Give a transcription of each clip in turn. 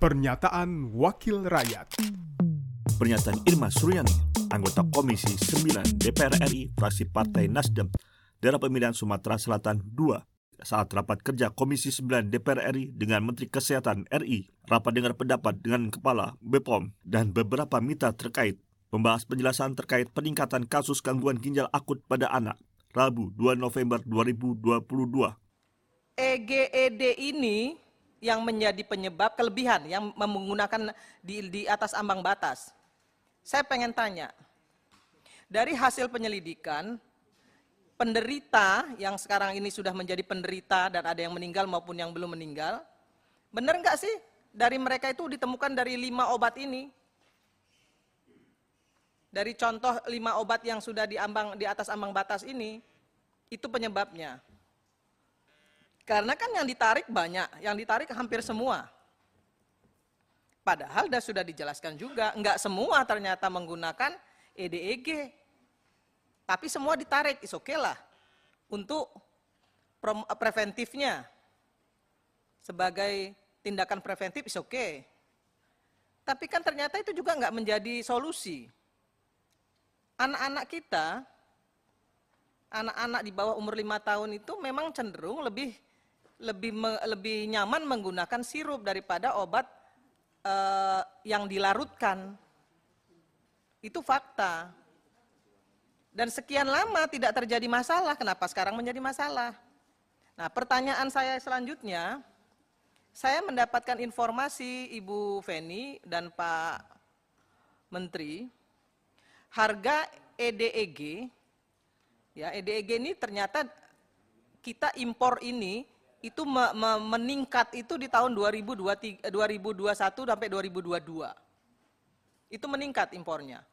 Pernyataan Wakil Rakyat Pernyataan Irma Suryani, anggota Komisi 9 DPR RI, fraksi Partai Nasdem, daerah pemilihan Sumatera Selatan 2, saat rapat kerja Komisi 9 DPR RI dengan Menteri Kesehatan RI, rapat dengar pendapat dengan Kepala BPOM dan beberapa mitra terkait, membahas penjelasan terkait peningkatan kasus gangguan ginjal akut pada anak, Rabu 2 November 2022. EGED ini yang menjadi penyebab kelebihan yang menggunakan di, di atas ambang batas. Saya pengen tanya, dari hasil penyelidikan, penderita yang sekarang ini sudah menjadi penderita dan ada yang meninggal maupun yang belum meninggal, benar nggak sih dari mereka itu ditemukan dari lima obat ini? Dari contoh lima obat yang sudah di, ambang, di atas ambang batas ini, itu penyebabnya. Karena kan yang ditarik banyak, yang ditarik hampir semua. Padahal sudah dijelaskan juga, enggak semua ternyata menggunakan EDEG. Tapi semua ditarik, is oke okay lah. Untuk preventifnya. Sebagai tindakan preventif is oke. Okay. Tapi kan ternyata itu juga enggak menjadi solusi. Anak-anak kita, anak-anak di bawah umur lima tahun itu memang cenderung lebih lebih lebih nyaman menggunakan sirup daripada obat uh, yang dilarutkan. Itu fakta. Dan sekian lama tidak terjadi masalah, kenapa sekarang menjadi masalah? Nah, pertanyaan saya selanjutnya, saya mendapatkan informasi Ibu Feni dan Pak Menteri, harga EDEG, ya EDEG ini ternyata kita impor ini itu me, me, meningkat itu di tahun 2021 sampai 2022. Itu meningkat impornya.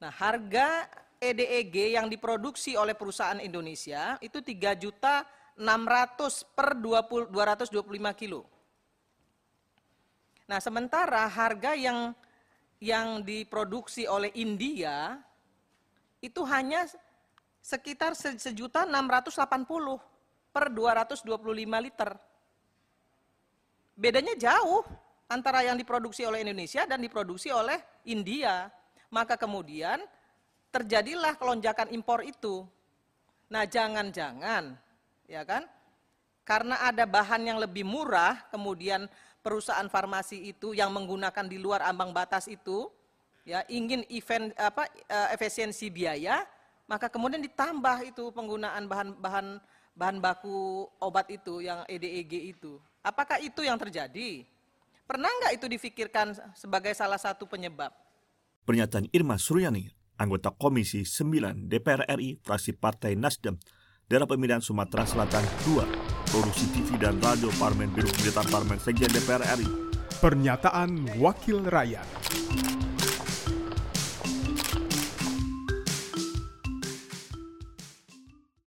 Nah, harga EDEG yang diproduksi oleh perusahaan Indonesia itu 3 juta 600 per 20, 225 kilo. Nah, sementara harga yang yang diproduksi oleh India itu hanya sekitar sejuta 680 per 225 liter. Bedanya jauh antara yang diproduksi oleh Indonesia dan diproduksi oleh India. Maka kemudian terjadilah kelonjakan impor itu. Nah, jangan-jangan ya kan? Karena ada bahan yang lebih murah, kemudian perusahaan farmasi itu yang menggunakan di luar ambang batas itu ya ingin event apa eh, efisiensi biaya, maka kemudian ditambah itu penggunaan bahan-bahan bahan baku obat itu yang EDEG itu. Apakah itu yang terjadi? Pernah nggak itu difikirkan sebagai salah satu penyebab? Pernyataan Irma Suryani, anggota Komisi 9 DPR RI, fraksi Partai Nasdem, daerah pemilihan Sumatera Selatan 2, produksi TV dan radio Parmen Biru Militar Parmen Sekjen DPR RI. Pernyataan Wakil Rakyat.